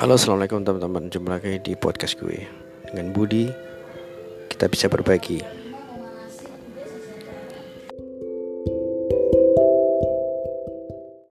Halo assalamualaikum teman-teman. Jumpa lagi di podcast gue. Dengan Budi Kita bisa berbagi.